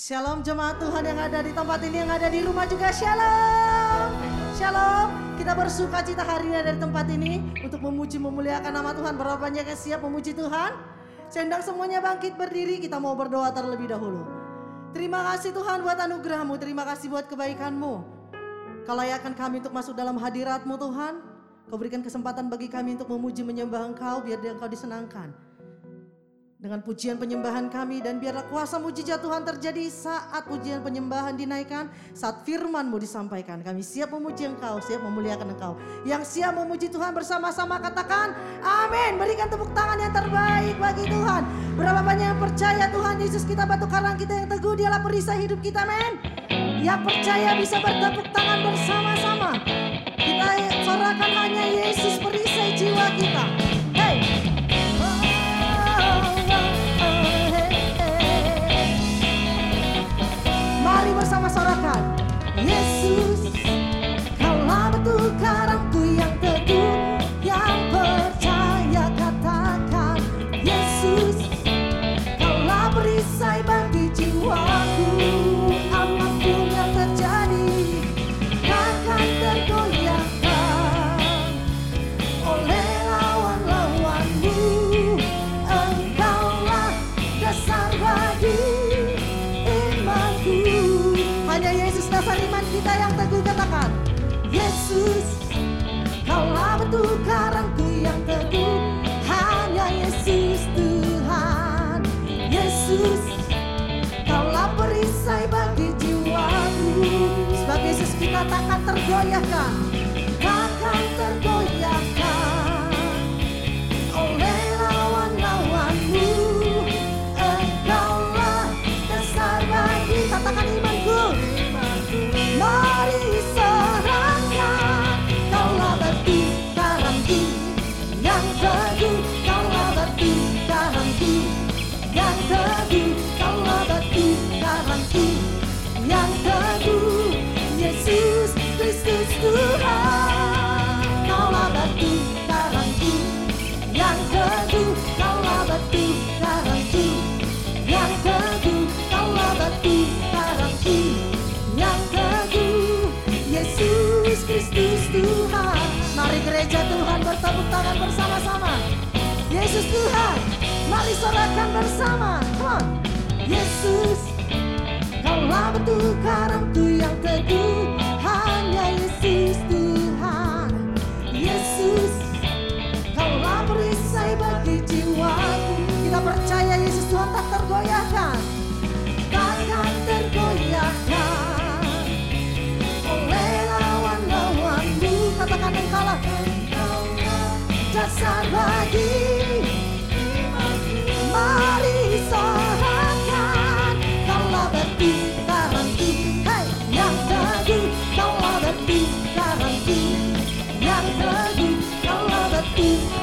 Shalom jemaat Tuhan yang ada di tempat ini, yang ada di rumah juga Shalom. Shalom, kita bersuka cita hari ini ada di tempat ini untuk memuji memuliakan nama Tuhan. Berapa banyak yang siap memuji Tuhan? Sendang semuanya bangkit berdiri, kita mau berdoa terlebih dahulu. Terima kasih Tuhan buat anugerahmu, terima kasih buat kebaikanmu. Kau layakkan kami untuk masuk dalam hadiratmu Tuhan. Kau berikan kesempatan bagi kami untuk memuji menyembah Engkau biar Engkau disenangkan dengan pujian penyembahan kami dan biarlah kuasa mujizat Tuhan terjadi saat pujian penyembahan dinaikkan, saat firman-Mu disampaikan. Kami siap memuji Engkau, siap memuliakan Engkau. Yang siap memuji Tuhan bersama-sama katakan amin. Berikan tepuk tangan yang terbaik bagi Tuhan. Berapa banyak yang percaya Tuhan Yesus kita batu karang kita yang teguh dialah perisai hidup kita men. Yang percaya bisa bertepuk tangan bersama-sama. Kita sorakan hanya Yesus perisai jiwa kita. Karangku yang teguh Yesus Kristus Tuhan. Kaulah batu karangku yang teguh Kaulah batu karangku yang teguh Kaulah batu karangku yang teguh Yesus Kristus Tuhan. Mari gereja Tuhan bertepuk tangan bersama-sama. Yesus Tuhan Mari sorakan bersama. Come on. Yesus Kaulah batu karangku yang teguh. Hanya Yesus Tuhan. Yesus Kaulah perisai bagi jiwaku. Kita percaya Yesus Tuhan tak tergoyahkan. Takkan tergoyahkan. Oleh lawan-lawanmu Katakan engkaulah Dasar bagi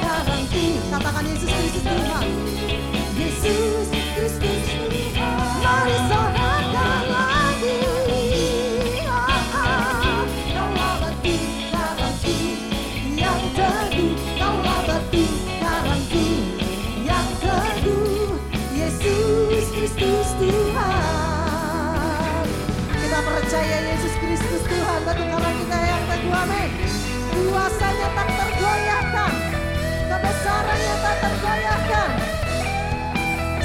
karangku Katakan Yesus Kristus Tuhan tak tergoyahkan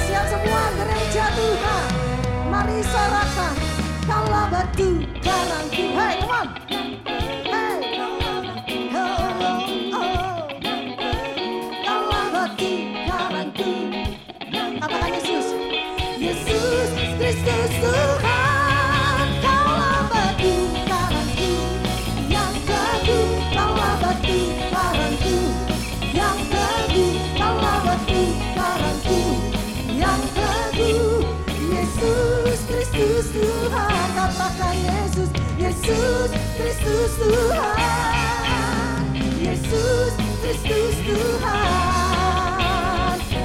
Siap semua gereja Tuhan. Mari sorakan Kaulah batu karangku Hey come on Yesus Kristus Tuhan. Yesus Kristus Tuhan.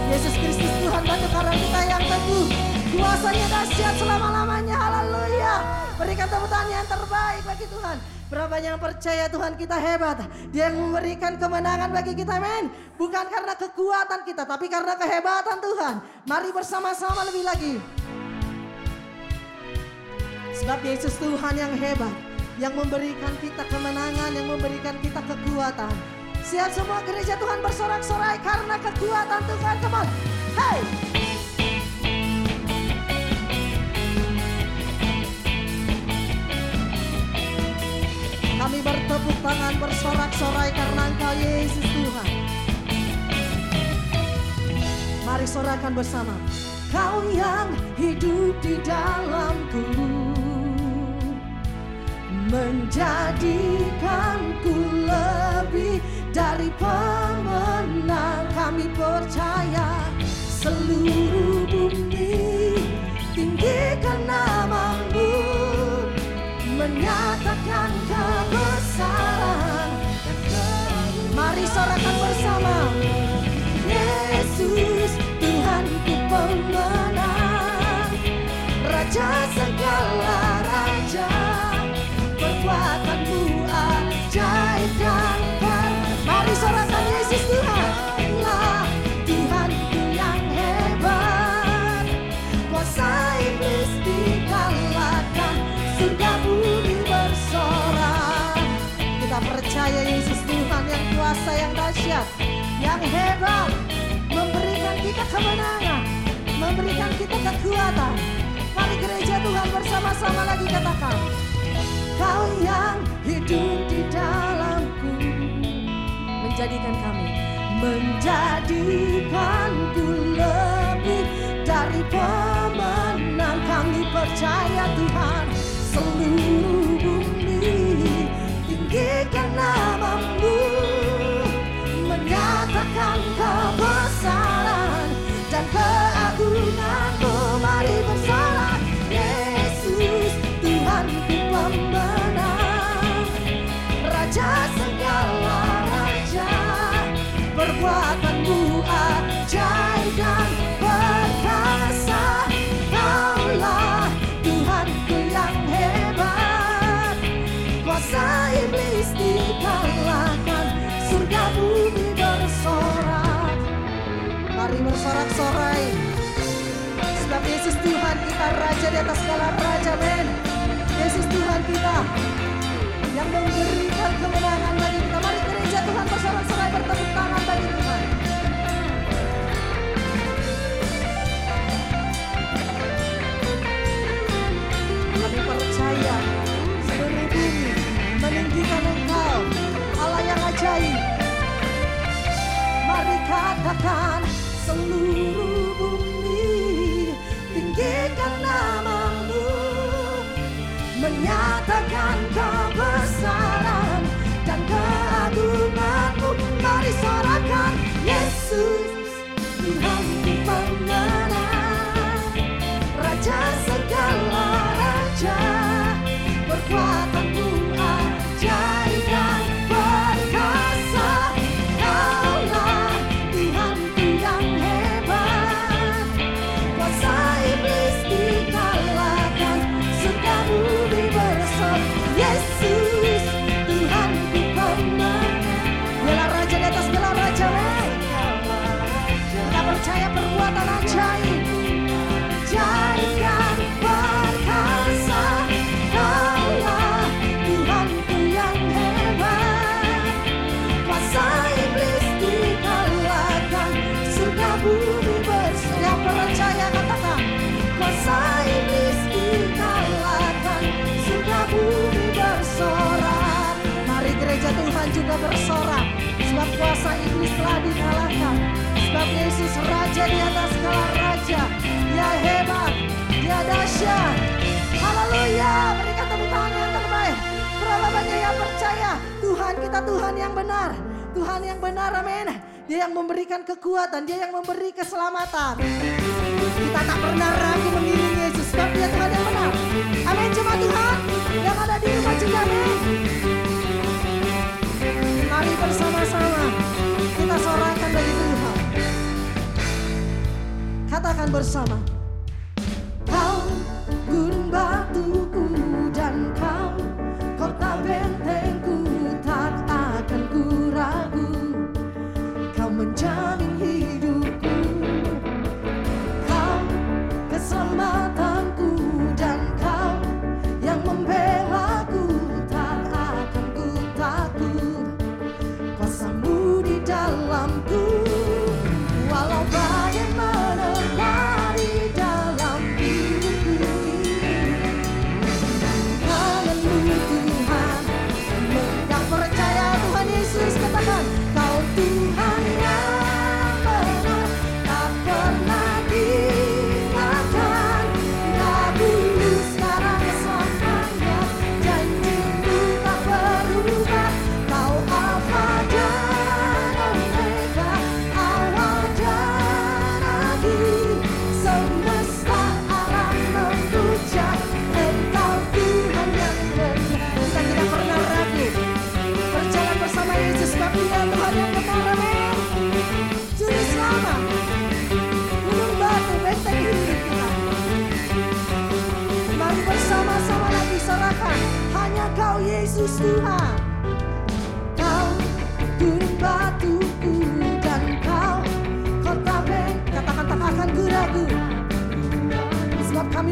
Yesus Kristus Tuhan batu karang kita yang teguh. Kuasanya dahsyat selama-lamanya. Haleluya. Berikan tepuk tangan yang terbaik bagi Tuhan. Berapa yang percaya Tuhan kita hebat? Dia yang memberikan kemenangan bagi kita men. Bukan karena kekuatan kita Tapi karena kehebatan Tuhan. Mari bersama-sama lebih lagi. Sebab Yesus Tuhan yang hebat, yang memberikan kita kemenangan, yang memberikan kita kekuatan. Siap semua gereja Tuhan bersorak-sorai karena kekuatan Tuhan. Come on. Hey! Kami bertepuk tangan bersorak-sorai karena Engkau Yesus Tuhan. Mari sorakan bersama. Kau yang hidup di dalamku menjadikanku lebih dari pemenang. Kami percaya seluruh bumi tinggikan namamu menyatakan kebesaran. Mari sorakan bersama. Memberikan kita kemenangan Memberikan kita kekuatan. Mari gereja Tuhan bersama-sama lagi katakan Kau yang hidup di dalamku Menjadikan kami Menjadikanku lebih dari pemenang. Kami percaya Tuhan Seluruh Raja di atas segala Raja men. Yesus Tuhan kita Yang memberikan kemenangan bagi bersorak. Sebab kuasa iblis telah dikalahkan. Sebab Yesus Raja di atas segala Raja. Dia hebat, dia dahsyat. Haleluya, berikan tepuk tangan yang terbaik. Berapa banyak yang percaya? Tuhan kita Tuhan yang benar. Tuhan yang benar, amin. Dia yang memberikan kekuatan, dia yang memberi keselamatan. Kita tak pernah ragu mengiringi Yesus Sebab dia Tuhan yang benar. Amin, cuma Tuhan yang ada di rumah juga, amin bersama-sama kita sorakan bagi Tuhan. Katakan bersama. Kau gunung batuku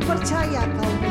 परछाई आता हूँ।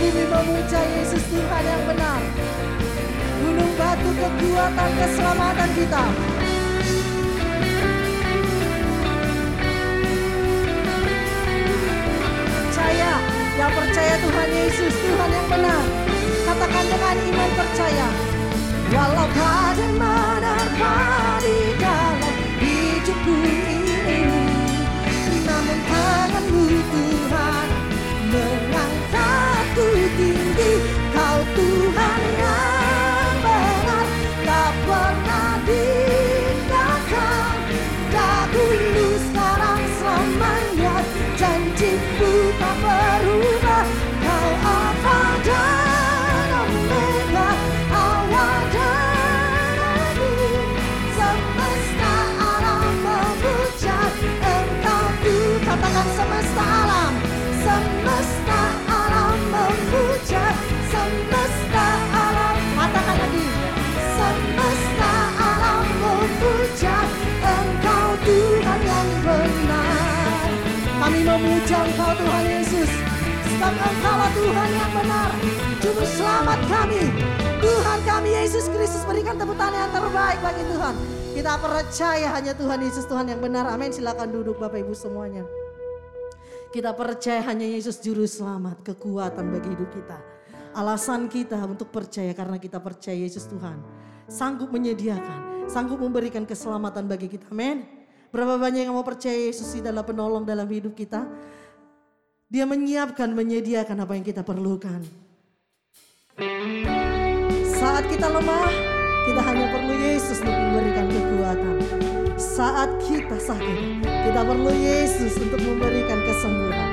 Bumi memuja Yesus Tuhan yang benar. Gunung batu kekuatan keselamatan kita. Percaya yang percaya Tuhan Yesus Tuhan yang benar. Katakan dengan iman percaya. Walau badai menerpa di dalam hidupku ini namun tanganmu Tuhan sebab engkaulah Tuhan yang benar juru selamat kami Tuhan kami Yesus Kristus berikan tepuk tangan yang terbaik bagi Tuhan kita percaya hanya Tuhan Yesus Tuhan yang benar amin silakan duduk Bapak Ibu semuanya kita percaya hanya Yesus juru selamat, kekuatan bagi hidup kita. Alasan kita untuk percaya karena kita percaya Yesus Tuhan. Sanggup menyediakan, sanggup memberikan keselamatan bagi kita. Amin. Berapa banyak yang mau percaya Yesus adalah penolong dalam hidup kita. Dia menyiapkan, menyediakan apa yang kita perlukan. Saat kita lemah, kita hanya perlu Yesus untuk memberikan kekuatan. Saat kita sakit, kita perlu Yesus untuk memberikan kesembuhan.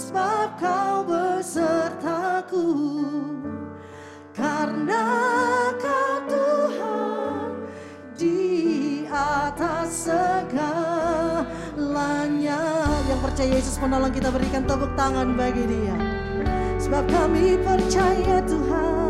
sebab kau besertaku karena kau Tuhan di atas segalanya. Yang percaya Yesus menolong kita berikan tepuk tangan bagi dia. Sebab kami percaya Tuhan.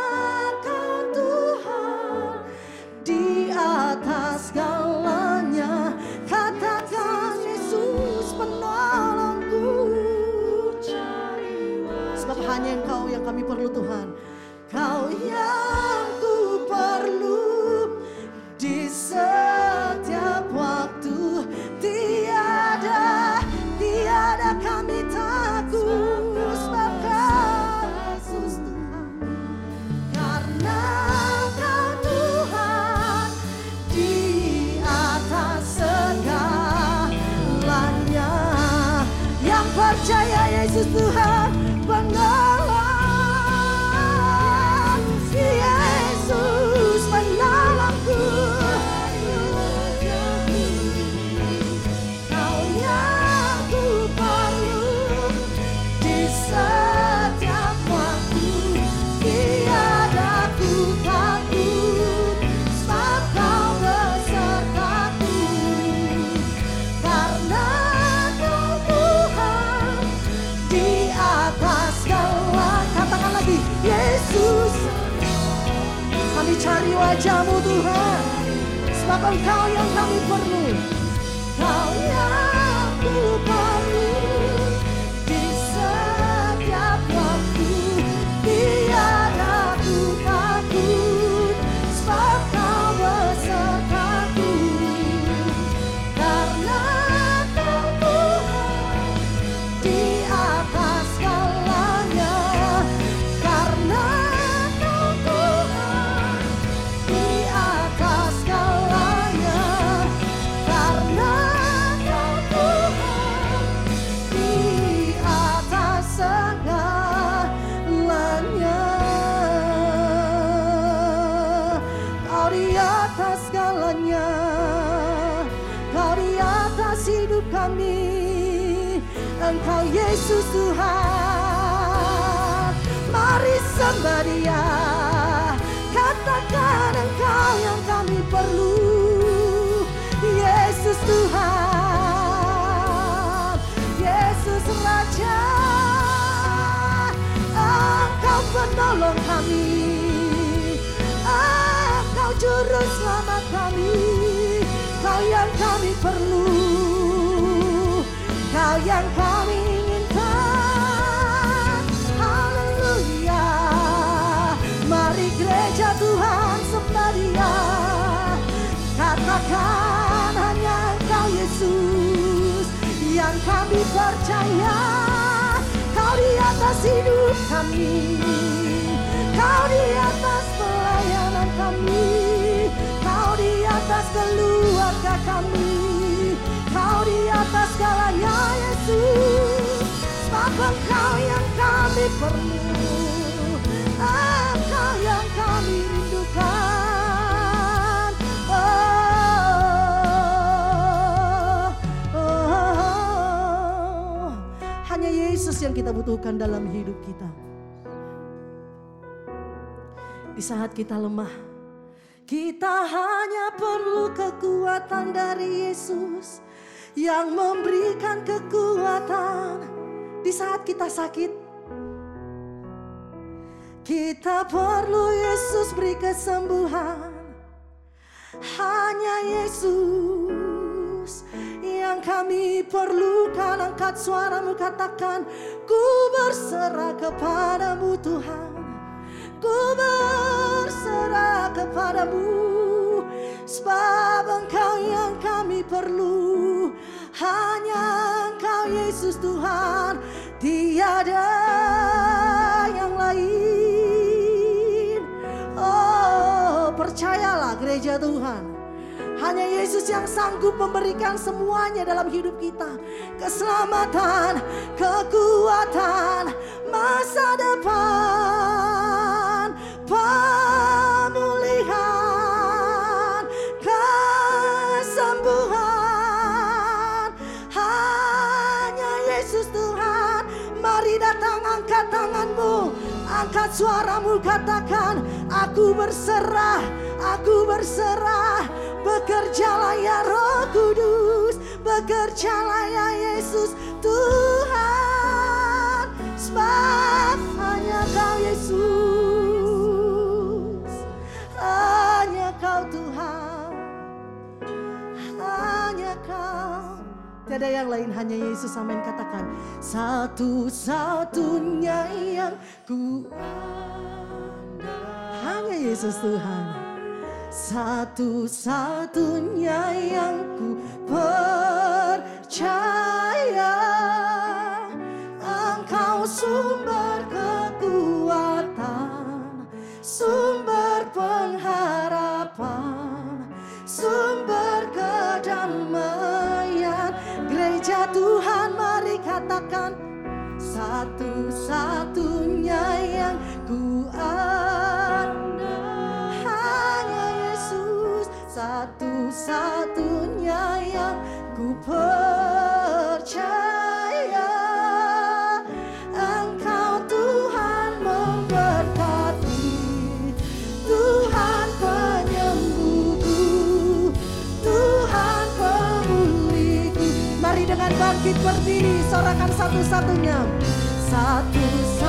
Thôi atas segalanya. Kau di atas hidup kami Engkau Yesus Tuhan. Mari sembah dia ya, Katakan engkau yang kami perlu Yesus Tuhan. Yesus Raja Engkau penolong kami juru selamat kami Kau yang kami perlu. Kau yang kami inginkan Haleluya. Mari gereja Tuhan sembah dia. Katakan hanya Engkau Yesus Yang kami percaya. Kau di atas hidup kami. Keluarga kami, Kau di atas segalanya Yesus. Sebab Engkau yang kami perlu, Engkau yang kami rindukan. Oh, oh, oh. Hanya Yesus yang kita butuhkan dalam hidup kita. Di saat kita lemah, kita hanya perlu kekuatan dari Yesus yang memberikan kekuatan di saat kita sakit. Kita perlu Yesus beri kesembuhan. Hanya Yesus yang kami perlukan. Angkat suaramu katakan, ku berserah kepadamu Tuhan. Ku berserah kepadamu Sebab engkau yang kami perlu. Hanya engkau Yesus Tuhan Tiada yang lain. Oh percayalah gereja Tuhan. Hanya Yesus yang sanggup memberikan semuanya dalam hidup kita. Keselamatan, kekuatan, masa depan, pemulihan, kesembuhan. Hanya Yesus Tuhan. Mari datang angkat tanganmu. Angkat suaramu katakan, aku berserah, aku berserah. Bekerjalah ya roh kudus, bekerjalah ya Yesus Tuhan. Sebab hanya kau Yesus, kau Tuhan, hanya kau. Tiada yang lain hanya Yesus. Amin. Katakan Satu-satunya yang ku Hanya Yesus Tuhan. Satu-satunya yang ku percaya. Engkau sumber kekuatan Sumber pengharapan Sumber kedamaian. Gereja Tuhan mari katakan Satu-satunya yang ku andal Hanya Yesus Satu-satunya yang ku percaya bangkit berdiri Sorakan satu-satunya. Satu-satunya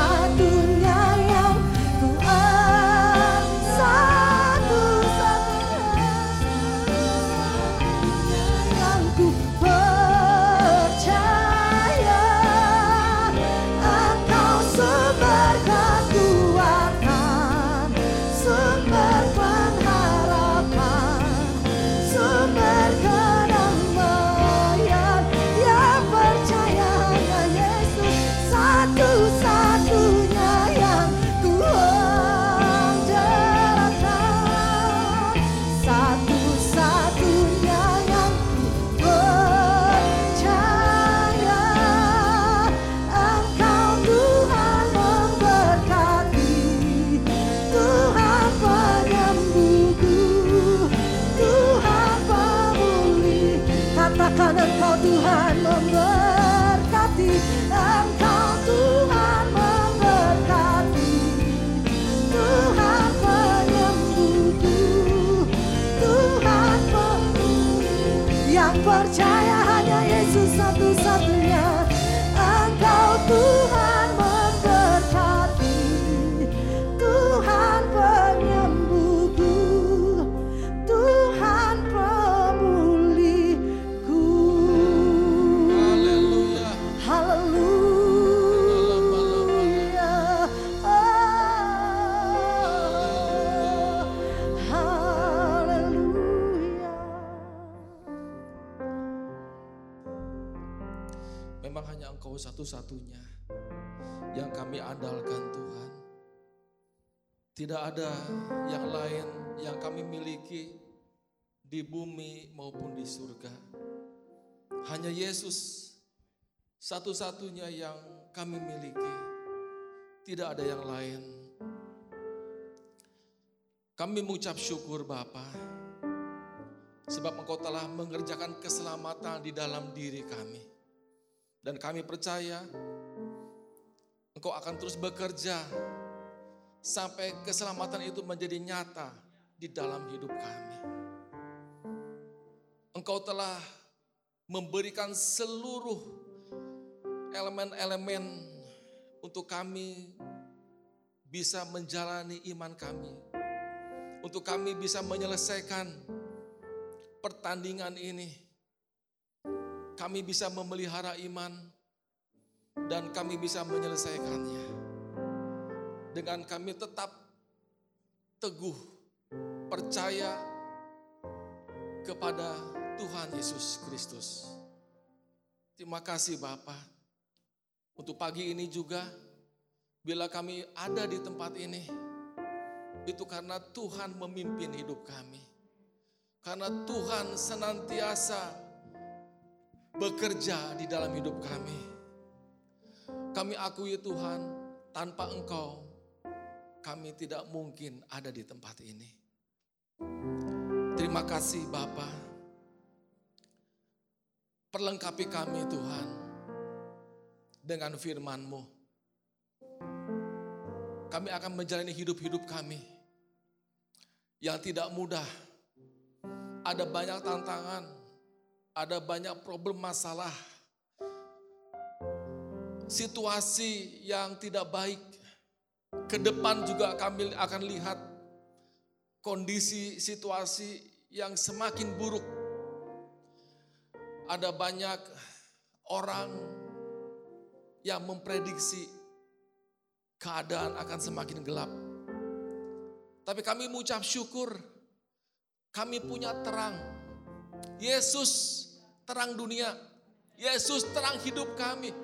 Tidak ada yang lain yang kami miliki di bumi maupun di surga. Hanya Yesus satu-satunya yang kami miliki. Tidak ada yang lain. Kami mengucap syukur Bapa, sebab Engkau telah mengerjakan keselamatan di dalam diri kami. Dan kami percaya Engkau akan terus bekerja sampai keselamatan itu menjadi nyata di dalam hidup kami. Engkau telah memberikan seluruh elemen-elemen untuk kami bisa menjalani iman kami untuk kami bisa menyelesaikan pertandingan ini. Kami bisa memelihara iman dan kami bisa menyelesaikannya. Dengan kami tetap teguh percaya kepada Tuhan Yesus Kristus. Terima kasih Bapak. Untuk pagi ini juga bila kami ada di tempat ini itu karena Tuhan memimpin hidup kami. Karena Tuhan senantiasa bekerja di dalam hidup kami. Kami akui Tuhan, tanpa Engkau kami tidak mungkin ada di tempat ini. Terima kasih Bapa. Perlengkapi kami Tuhan dengan firman-Mu. Kami akan menjalani hidup-hidup kami yang tidak mudah. Ada banyak tantangan, ada banyak problem masalah, situasi yang tidak baik. Ke depan juga kami akan lihat kondisi situasi yang semakin buruk. Ada banyak orang yang memprediksi keadaan akan semakin gelap tapi kami mengucap syukur, kami punya terang. Yesus terang dunia, Yesus terang hidup kami.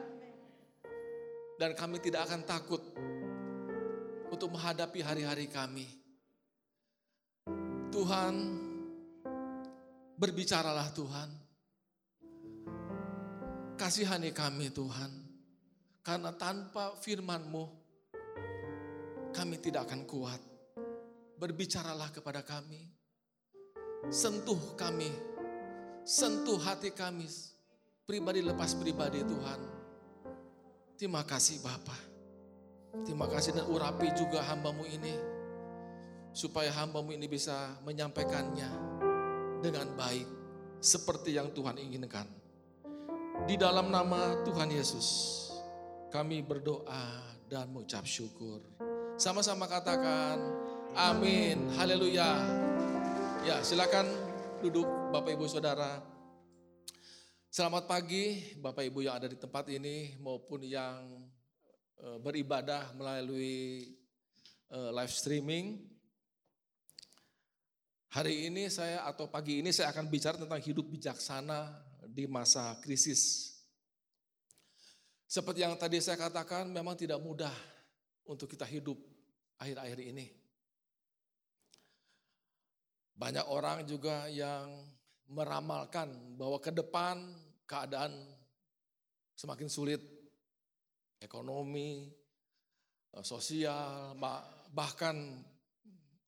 Dan kami tidak akan takut untuk menghadapi hari-hari kami. Tuhan, berbicaralah Tuhan. Kasihani kami Tuhan. Karena tanpa firman-Mu, kami tidak akan kuat berbicaralah kepada kami. Sentuh kami, sentuh hati kami, pribadi lepas pribadi Tuhan. Terima kasih Bapa. Terima kasih dan urapi juga hambamu ini. Supaya hambamu ini bisa menyampaikannya dengan baik. Seperti yang Tuhan inginkan. Di dalam nama Tuhan Yesus, kami berdoa dan mengucap syukur. Sama-sama katakan, Amin. Haleluya. Ya, silakan duduk Bapak Ibu Saudara. Selamat pagi Bapak Ibu yang ada di tempat ini maupun yang beribadah melalui eh, live streaming. Hari ini saya atau pagi ini saya akan bicara tentang hidup bijaksana di masa krisis. Seperti yang tadi saya katakan memang tidak mudah untuk kita hidup akhir-akhir ini. Banyak orang juga yang meramalkan bahwa ke depan keadaan semakin sulit. Ekonomi, eh, sosial, bahkan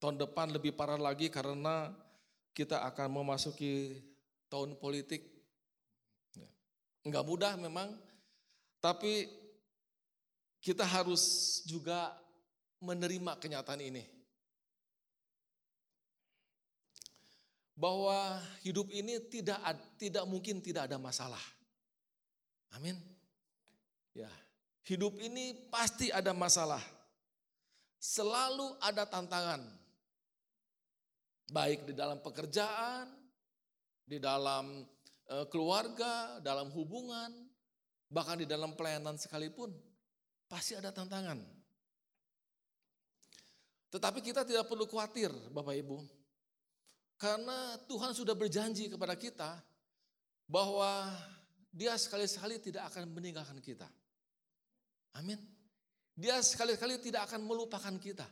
tahun depan lebih parah lagi karena kita akan memasuki tahun politik. Ya. Enggak mudah memang, tapi kita harus juga menerima kenyataan ini. bahwa hidup ini tidak tidak mungkin tidak ada masalah. Amin. Ya, hidup ini pasti ada masalah. Selalu ada tantangan. Baik di dalam pekerjaan, di dalam e, keluarga, dalam hubungan, bahkan di dalam pelayanan sekalipun pasti ada tantangan. Tetapi kita tidak perlu khawatir, Bapak Ibu. Karena Tuhan sudah berjanji kepada kita bahwa dia sekali-sekali tidak akan meninggalkan kita. Amin. Dia sekali-kali tidak akan melupakan kita.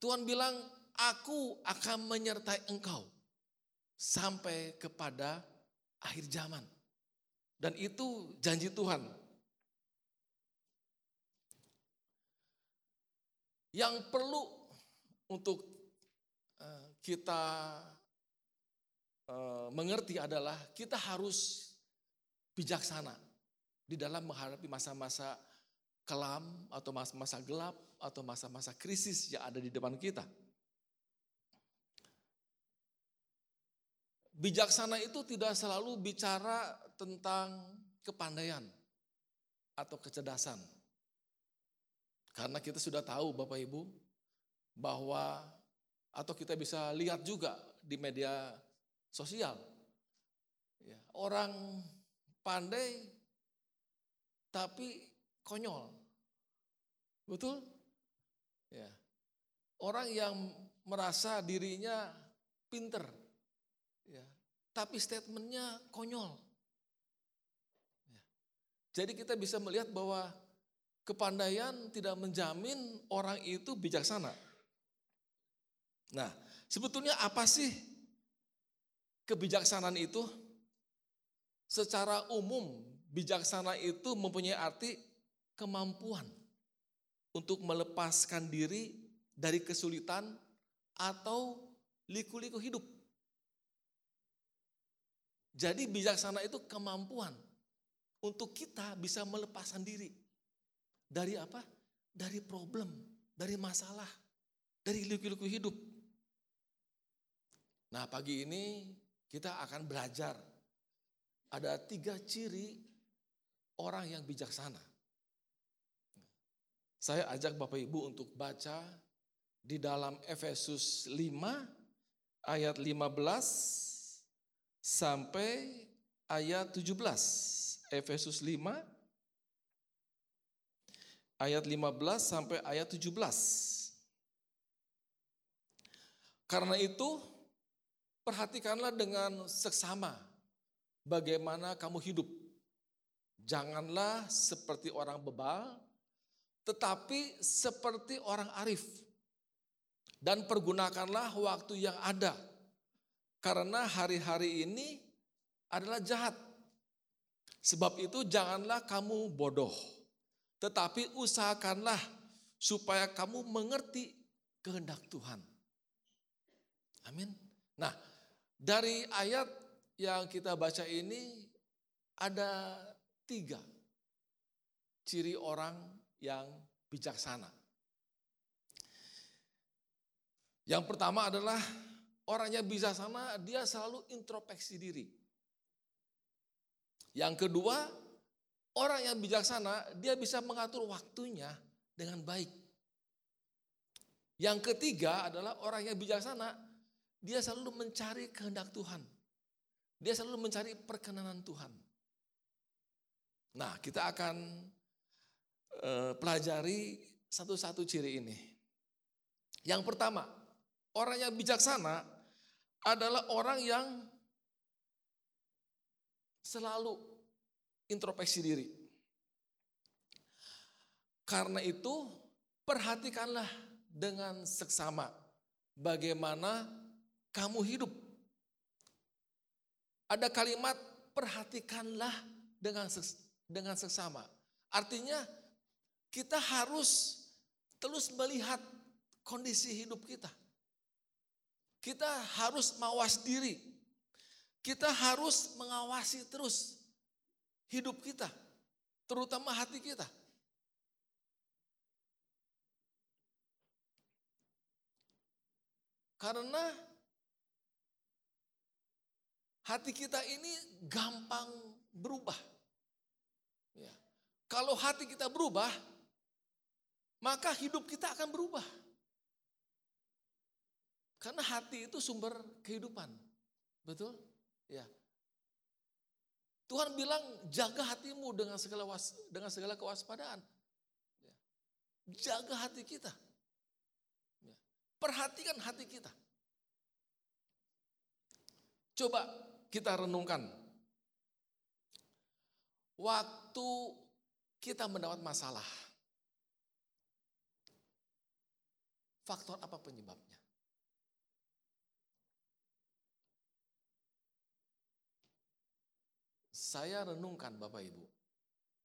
Tuhan bilang, aku akan menyertai engkau sampai kepada akhir zaman. Dan itu janji Tuhan. Yang perlu untuk eh, kita eh, mengerti adalah kita harus bijaksana di dalam menghadapi masa-masa kelam atau masa-masa gelap atau masa-masa krisis yang ada di depan kita. Bijaksana itu tidak selalu bicara tentang kepandaian atau kecerdasan. Karena kita sudah tahu Bapak Ibu bahwa atau kita bisa lihat juga di media sosial. Ya, orang pandai tapi konyol. Betul? Ya. Orang yang merasa dirinya pinter tapi statementnya konyol. Ya. Jadi kita bisa melihat bahwa kepandaian tidak menjamin orang itu bijaksana. Nah, sebetulnya apa sih kebijaksanaan itu? Secara umum, bijaksana itu mempunyai arti kemampuan untuk melepaskan diri dari kesulitan atau liku-liku hidup. Jadi bijaksana itu kemampuan untuk kita bisa melepaskan diri dari apa? Dari problem, dari masalah, dari liku-liku hidup. Nah pagi ini kita akan belajar ada tiga ciri orang yang bijaksana. Saya ajak Bapak Ibu untuk baca di dalam Efesus 5 ayat 15 sampai ayat 17. Efesus 5 ayat 15 sampai ayat 17. Karena itu perhatikanlah dengan seksama bagaimana kamu hidup. Janganlah seperti orang bebal, tetapi seperti orang arif. Dan pergunakanlah waktu yang ada karena hari-hari ini adalah jahat. Sebab itu janganlah kamu bodoh. Tetapi usahakanlah supaya kamu mengerti kehendak Tuhan. Amin. Nah, dari ayat yang kita baca ini ada tiga ciri orang yang bijaksana. Yang pertama adalah Orang yang bijaksana dia selalu introspeksi diri. Yang kedua, orang yang bijaksana dia bisa mengatur waktunya dengan baik. Yang ketiga adalah orang yang bijaksana dia selalu mencari kehendak Tuhan. Dia selalu mencari perkenanan Tuhan. Nah, kita akan uh, pelajari satu-satu ciri ini. Yang pertama, orang yang bijaksana adalah orang yang selalu introspeksi diri. Karena itu, perhatikanlah dengan seksama bagaimana kamu hidup. Ada kalimat perhatikanlah dengan dengan seksama. Artinya kita harus terus melihat kondisi hidup kita. Kita harus mawas diri. Kita harus mengawasi terus hidup kita, terutama hati kita. Karena hati kita ini gampang berubah. Ya. Kalau hati kita berubah, maka hidup kita akan berubah. Karena hati itu sumber kehidupan. Betul? Ya. Tuhan bilang jaga hatimu dengan segala was, dengan segala kewaspadaan. Ya. Jaga hati kita. Ya. Perhatikan hati kita. Coba kita renungkan. Waktu kita mendapat masalah. Faktor apa penyebabnya? Saya renungkan Bapak Ibu.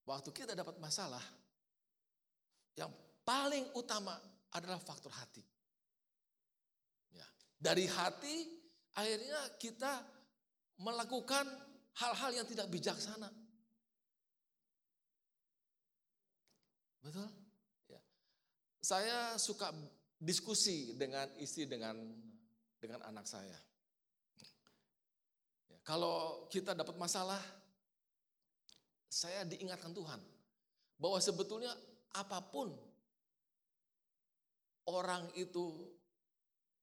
Waktu kita dapat masalah, yang paling utama adalah faktor hati. Ya, dari hati akhirnya kita melakukan hal-hal yang tidak bijaksana. Betul? Ya. Saya suka diskusi dengan istri dengan dengan anak saya. Ya, kalau kita dapat masalah, saya diingatkan Tuhan bahwa sebetulnya apa pun orang itu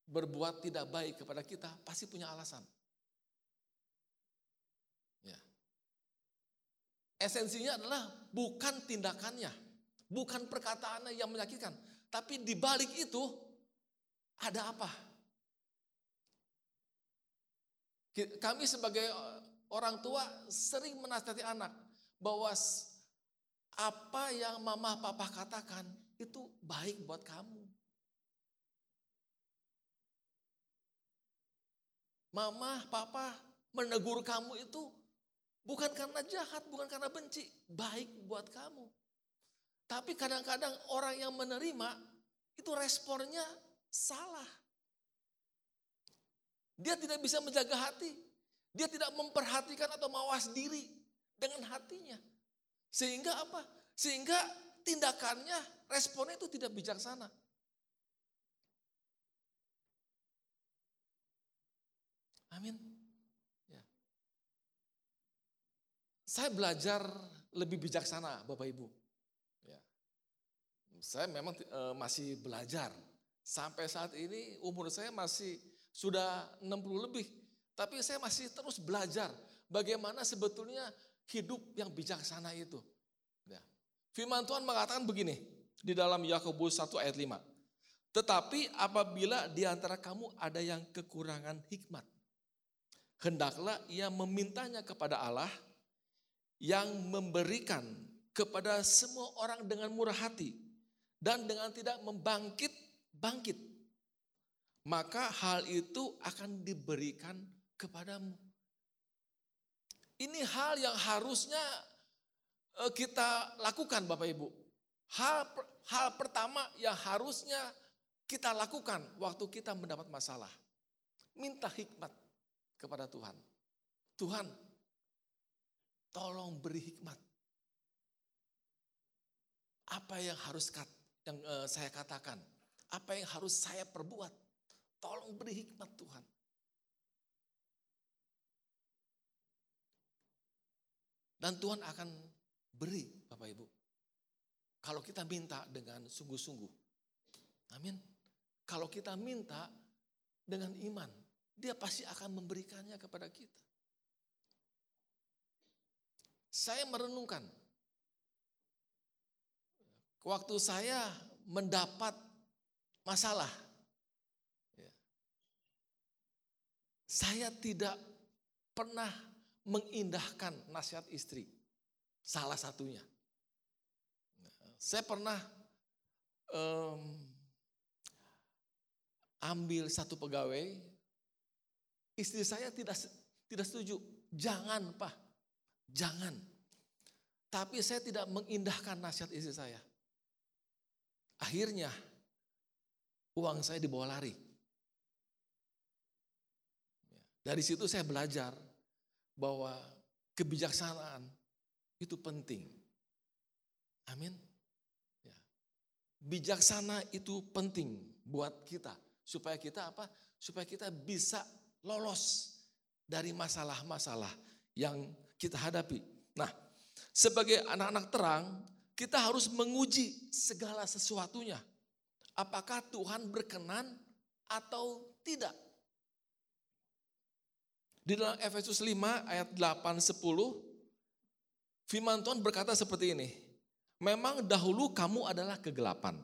berbuat tidak baik kepada kita, pasti punya alasan. Ya. Esensinya adalah bukan tindakannya, bukan perkataannya yang menyakitkan, tapi di balik itu ada apa? Kami sebagai orang tua sering menasihati anak bahwa apa yang mama papa katakan itu baik buat kamu. Mama, papa menegur kamu itu bukan karena jahat, bukan karena benci, baik buat kamu. Tapi kadang-kadang orang yang menerima itu responnya salah. Dia tidak bisa menjaga hati. Dia tidak memperhatikan atau mawas diri dengan hatinya. Sehingga apa? Sehingga tindakannya, responnya itu tidak bijaksana. Amin. Ya. Saya belajar lebih bijaksana Bapak Ibu. Ya. Saya memang e, masih belajar. Sampai saat ini umur saya masih sudah 60 lebih. Tapi saya masih terus belajar bagaimana sebetulnya hidup yang bijaksana itu. Ya. Firman Tuhan mengatakan begini di dalam Yakobus 1 ayat 5. Tetapi apabila di antara kamu ada yang kekurangan hikmat, hendaklah ia memintanya kepada Allah yang memberikan kepada semua orang dengan murah hati dan dengan tidak membangkit-bangkit. Maka hal itu akan diberikan kepadamu. Ini hal yang harusnya eh, kita lakukan Bapak Ibu. Hal hal pertama yang harusnya kita lakukan waktu kita mendapat masalah. Minta hikmat kepada Tuhan. Tuhan, tolong beri hikmat. Apa yang harus yang eh, saya katakan? Apa yang harus saya perbuat? Tolong beri hikmat Tuhan. Dan Tuhan akan beri Bapak Ibu. Kalau kita minta dengan sungguh-sungguh. Amin. Kalau kita minta dengan iman, dia pasti akan memberikannya kepada kita. Saya merenungkan. Waktu saya mendapat masalah. Ya, saya tidak pernah mengindahkan nasihat istri. Salah satunya. Saya pernah um, ambil satu pegawai, istri saya tidak tidak setuju. Jangan pak, jangan. Tapi saya tidak mengindahkan nasihat istri saya. Akhirnya uang saya dibawa lari. Dari situ saya belajar bahwa kebijaksanaan itu penting. Amin. Ya. Bijaksana itu penting buat kita supaya kita apa? Supaya kita bisa lolos dari masalah-masalah yang kita hadapi. Nah, sebagai anak-anak terang, kita harus menguji segala sesuatunya. Apakah Tuhan berkenan atau tidak? Di dalam Efesus 5 ayat 8 10 firman Tuhan berkata seperti ini. Memang dahulu kamu adalah kegelapan.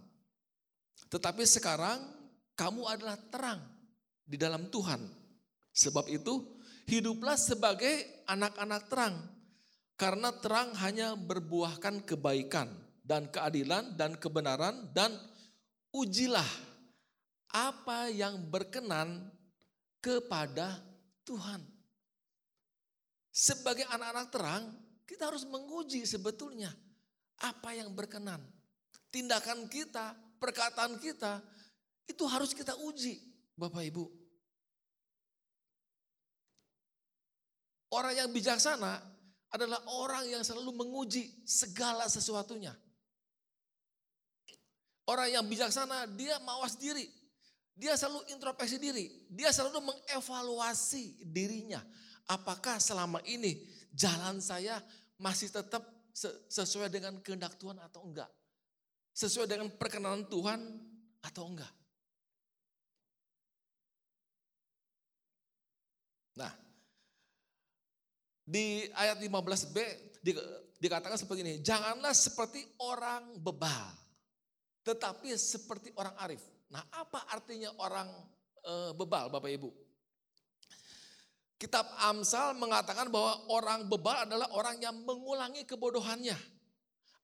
Tetapi sekarang kamu adalah terang di dalam Tuhan. Sebab itu hiduplah sebagai anak-anak terang. Karena terang hanya berbuahkan kebaikan dan keadilan dan kebenaran dan ujilah apa yang berkenan kepada Tuhan. Sebagai anak-anak terang, kita harus menguji sebetulnya apa yang berkenan. Tindakan kita, perkataan kita, itu harus kita uji, Bapak Ibu. Orang yang bijaksana adalah orang yang selalu menguji segala sesuatunya. Orang yang bijaksana dia mawas diri. Dia selalu introspeksi diri. Dia selalu mengevaluasi dirinya. Apakah selama ini jalan saya masih tetap sesuai dengan kehendak Tuhan atau enggak? Sesuai dengan perkenanan Tuhan atau enggak? Nah, di ayat 15b dikatakan seperti ini, janganlah seperti orang bebal, tetapi seperti orang arif. Nah apa artinya orang e, bebal Bapak Ibu? Kitab Amsal mengatakan bahwa orang bebal adalah orang yang mengulangi kebodohannya.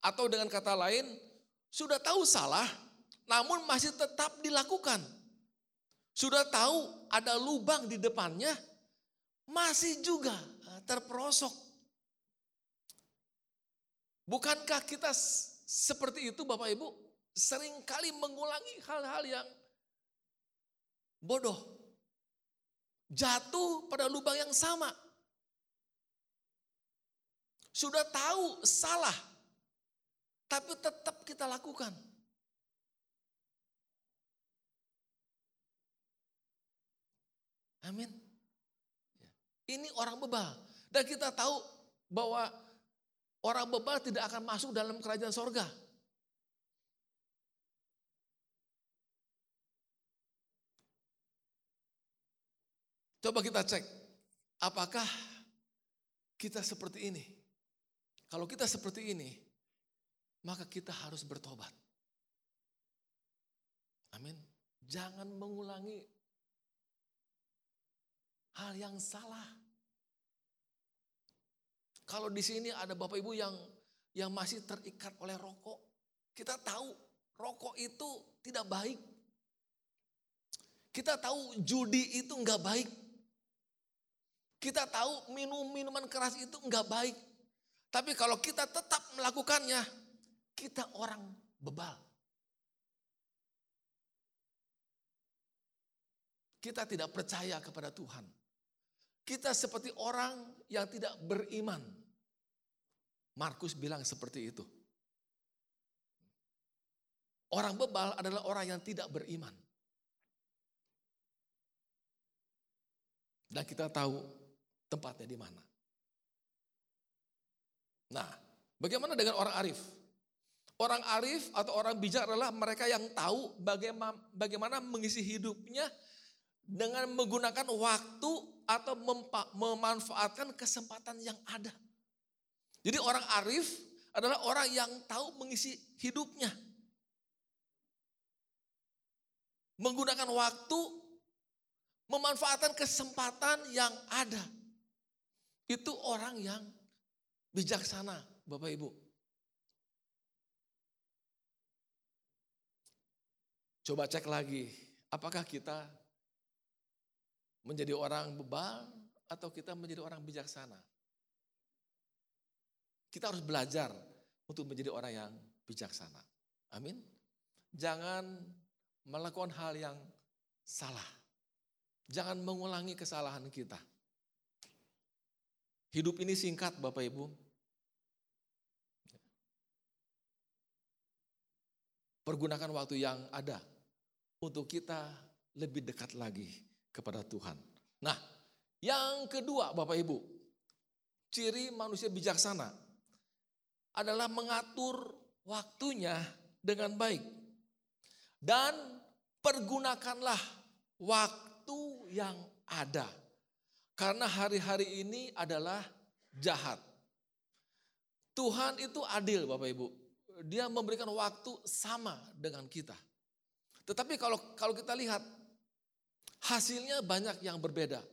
Atau dengan kata lain, sudah tahu salah, namun masih tetap dilakukan. Sudah tahu ada lubang di depannya, masih juga terperosok. Bukankah kita seperti itu Bapak Ibu? Seringkali mengulangi hal-hal yang bodoh. Jatuh pada lubang yang sama. Sudah tahu salah, tapi tetap kita lakukan. Amin. Ini orang bebal. Dan kita tahu bahwa orang bebal tidak akan masuk dalam kerajaan sorga. Coba kita cek, apakah kita seperti ini? Kalau kita seperti ini, maka kita harus bertobat. Amin. Jangan mengulangi hal yang salah. Kalau di sini ada Bapak Ibu yang yang masih terikat oleh rokok, kita tahu rokok itu tidak baik. Kita tahu judi itu enggak baik. Kita tahu minum minuman keras itu enggak baik. Tapi kalau kita tetap melakukannya, kita orang bebal. Kita tidak percaya kepada Tuhan. Kita seperti orang yang tidak beriman. Markus bilang seperti itu. Orang bebal adalah orang yang tidak beriman. Dan kita tahu tempatnya di mana. Nah, bagaimana dengan orang arif? Orang arif atau orang bijak adalah mereka yang tahu bagaimana, bagaimana mengisi hidupnya dengan menggunakan waktu atau memanfaatkan kesempatan yang ada. Jadi orang arif adalah orang yang tahu mengisi hidupnya. Menggunakan waktu, memanfaatkan kesempatan yang ada. Itu orang yang bijaksana, Bapak Ibu. Coba cek lagi, apakah kita menjadi orang bebal atau kita menjadi orang bijaksana. Kita harus belajar untuk menjadi orang yang bijaksana. Amin. Jangan melakukan hal yang salah. Jangan mengulangi kesalahan kita. Hidup ini singkat Bapak Ibu. Pergunakan waktu yang ada untuk kita lebih dekat lagi kepada Tuhan. Nah, yang kedua Bapak Ibu, ciri manusia bijaksana adalah mengatur waktunya dengan baik. Dan pergunakanlah waktu yang ada. Karena hari-hari ini adalah jahat. Tuhan itu adil Bapak Ibu. Dia memberikan waktu sama dengan kita. Tetapi kalau kalau kita lihat hasilnya banyak yang berbeda.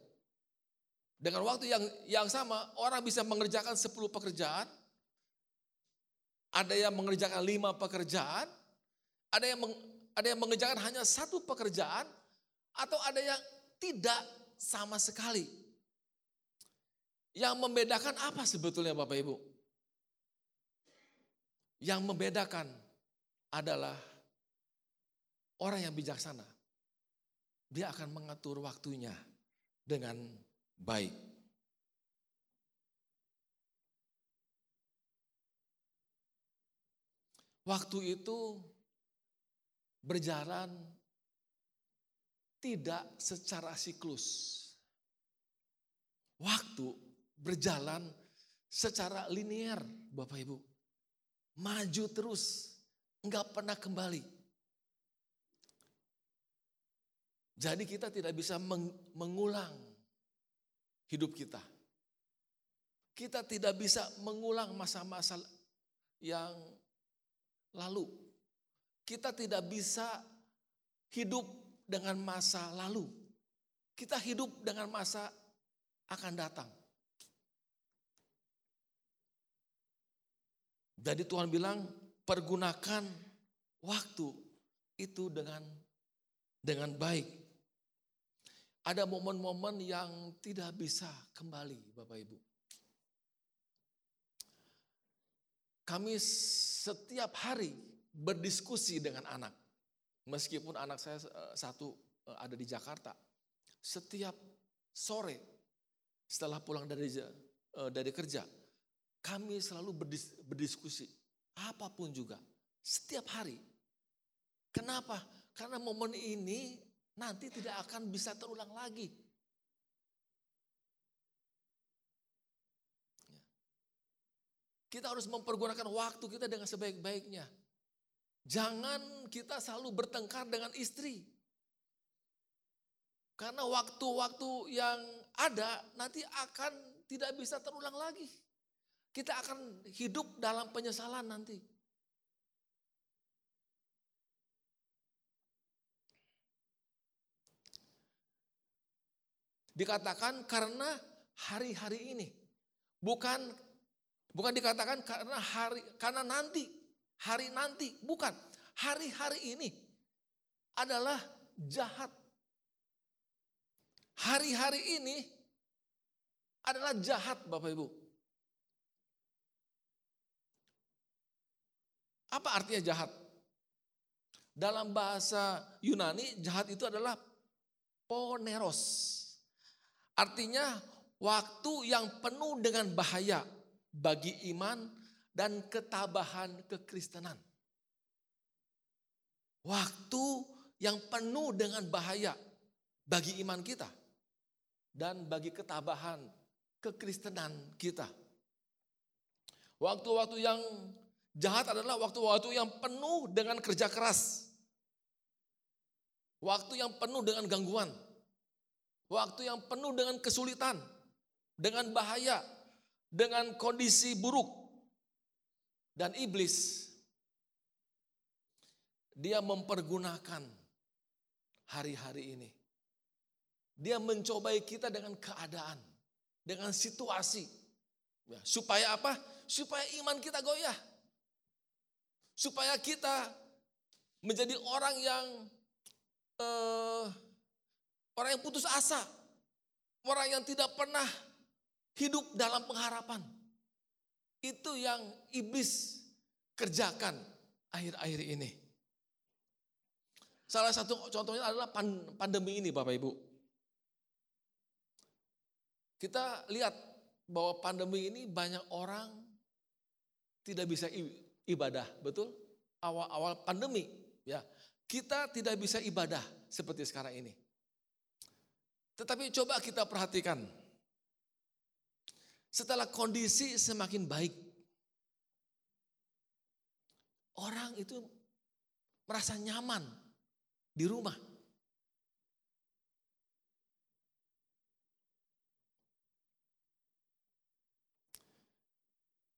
Dengan waktu yang yang sama, orang bisa mengerjakan 10 pekerjaan, ada yang mengerjakan lima pekerjaan, ada yang meng, ada yang mengerjakan hanya satu pekerjaan, atau ada yang tidak sama sekali. Yang membedakan apa sebetulnya Bapak Ibu? Yang membedakan adalah orang yang bijaksana. Dia akan mengatur waktunya dengan baik. Waktu itu berjalan tidak secara siklus. Waktu berjalan secara linier, Bapak Ibu. Maju terus, enggak pernah kembali. Jadi kita tidak bisa mengulang hidup kita. Kita tidak bisa mengulang masa-masa yang lalu. Kita tidak bisa hidup dengan masa lalu. Kita hidup dengan masa akan datang. Jadi Tuhan bilang pergunakan waktu itu dengan dengan baik. Ada momen-momen yang tidak bisa kembali Bapak Ibu. Kami setiap hari berdiskusi dengan anak. Meskipun anak saya eh, satu eh, ada di Jakarta. Setiap sore setelah pulang dari uh, dari kerja, kami selalu berdis, berdiskusi apa pun juga setiap hari. Kenapa? Karena momen ini nanti tidak akan bisa terulang lagi. Ya. Kita harus mempergunakan waktu kita dengan sebaik-baiknya. Jangan kita selalu bertengkar dengan istri. Karena waktu-waktu yang ada nanti akan tidak bisa terulang lagi. Kita akan hidup dalam penyesalan nanti. Dikatakan karena hari-hari ini. Bukan bukan dikatakan karena hari karena nanti, hari nanti, bukan. Hari-hari ini adalah jahat Hari-hari ini adalah jahat Bapak Ibu. Apa artinya jahat? Dalam bahasa Yunani jahat itu adalah poneros. Artinya waktu yang penuh dengan bahaya bagi iman dan ketabahan kekristenan. Waktu yang penuh dengan bahaya bagi iman kita dan bagi ketabahan kekristenan kita. Waktu-waktu yang jahat adalah waktu-waktu yang penuh dengan kerja keras. Waktu yang penuh dengan gangguan. Waktu yang penuh dengan kesulitan, dengan bahaya, dengan kondisi buruk. Dan iblis dia mempergunakan hari-hari ini dia mencobai kita dengan keadaan, dengan situasi. Ya, supaya apa? Supaya iman kita goyah. Supaya kita menjadi orang yang uh, orang yang putus asa, orang yang tidak pernah hidup dalam pengharapan. Itu yang iblis kerjakan akhir-akhir ini. Salah satu contohnya adalah pandemi ini Bapak Ibu. Kita lihat bahwa pandemi ini banyak orang tidak bisa ibadah, betul? Awal-awal pandemi, ya. Kita tidak bisa ibadah seperti sekarang ini. Tetapi coba kita perhatikan. Setelah kondisi semakin baik, orang itu merasa nyaman di rumah.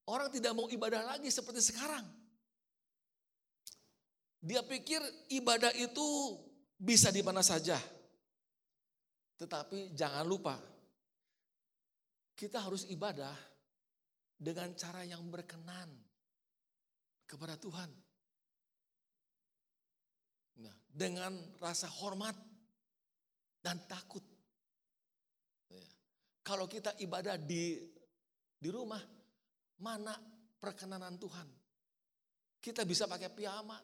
Orang tidak mau ibadah lagi seperti sekarang. Dia pikir ibadah itu bisa di mana saja. Tetapi jangan lupa, kita harus ibadah dengan cara yang berkenan kepada Tuhan. Nah, dengan rasa hormat dan takut. Ya. Kalau kita ibadah di di rumah, mana perkenanan Tuhan? Kita bisa pakai piyama,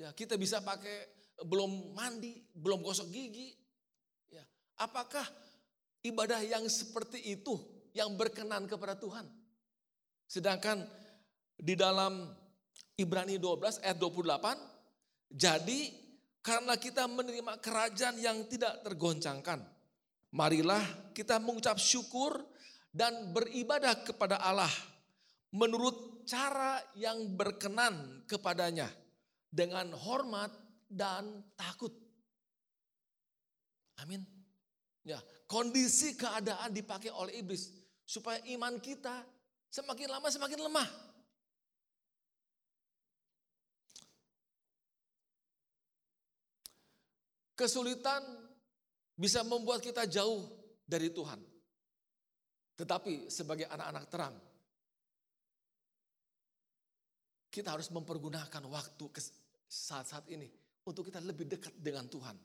ya, kita bisa pakai belum mandi, belum gosok gigi. Apakah ibadah yang seperti itu yang berkenan kepada Tuhan? Sedangkan di dalam Ibrani 12 ayat 28, jadi karena kita menerima kerajaan yang tidak tergoncangkan, marilah kita mengucap syukur dan beribadah kepada Allah menurut cara yang berkenan kepadanya dengan hormat dan takut. Amin. Ya, kondisi keadaan dipakai oleh iblis supaya iman kita semakin lama semakin lemah. Kesulitan bisa membuat kita jauh dari Tuhan. Tetapi sebagai anak-anak terang, kita harus mempergunakan waktu saat-saat ini untuk kita lebih dekat dengan Tuhan.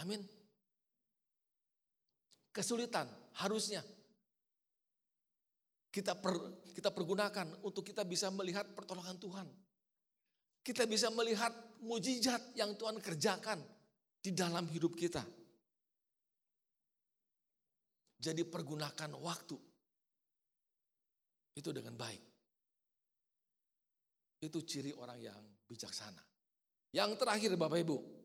Amin. Kesulitan harusnya kita per, kita pergunakan untuk kita bisa melihat pertolongan Tuhan. Kita bisa melihat mujizat yang Tuhan kerjakan di dalam hidup kita. Jadi pergunakan waktu itu dengan baik. Itu ciri orang yang bijaksana. Yang terakhir Bapak Ibu.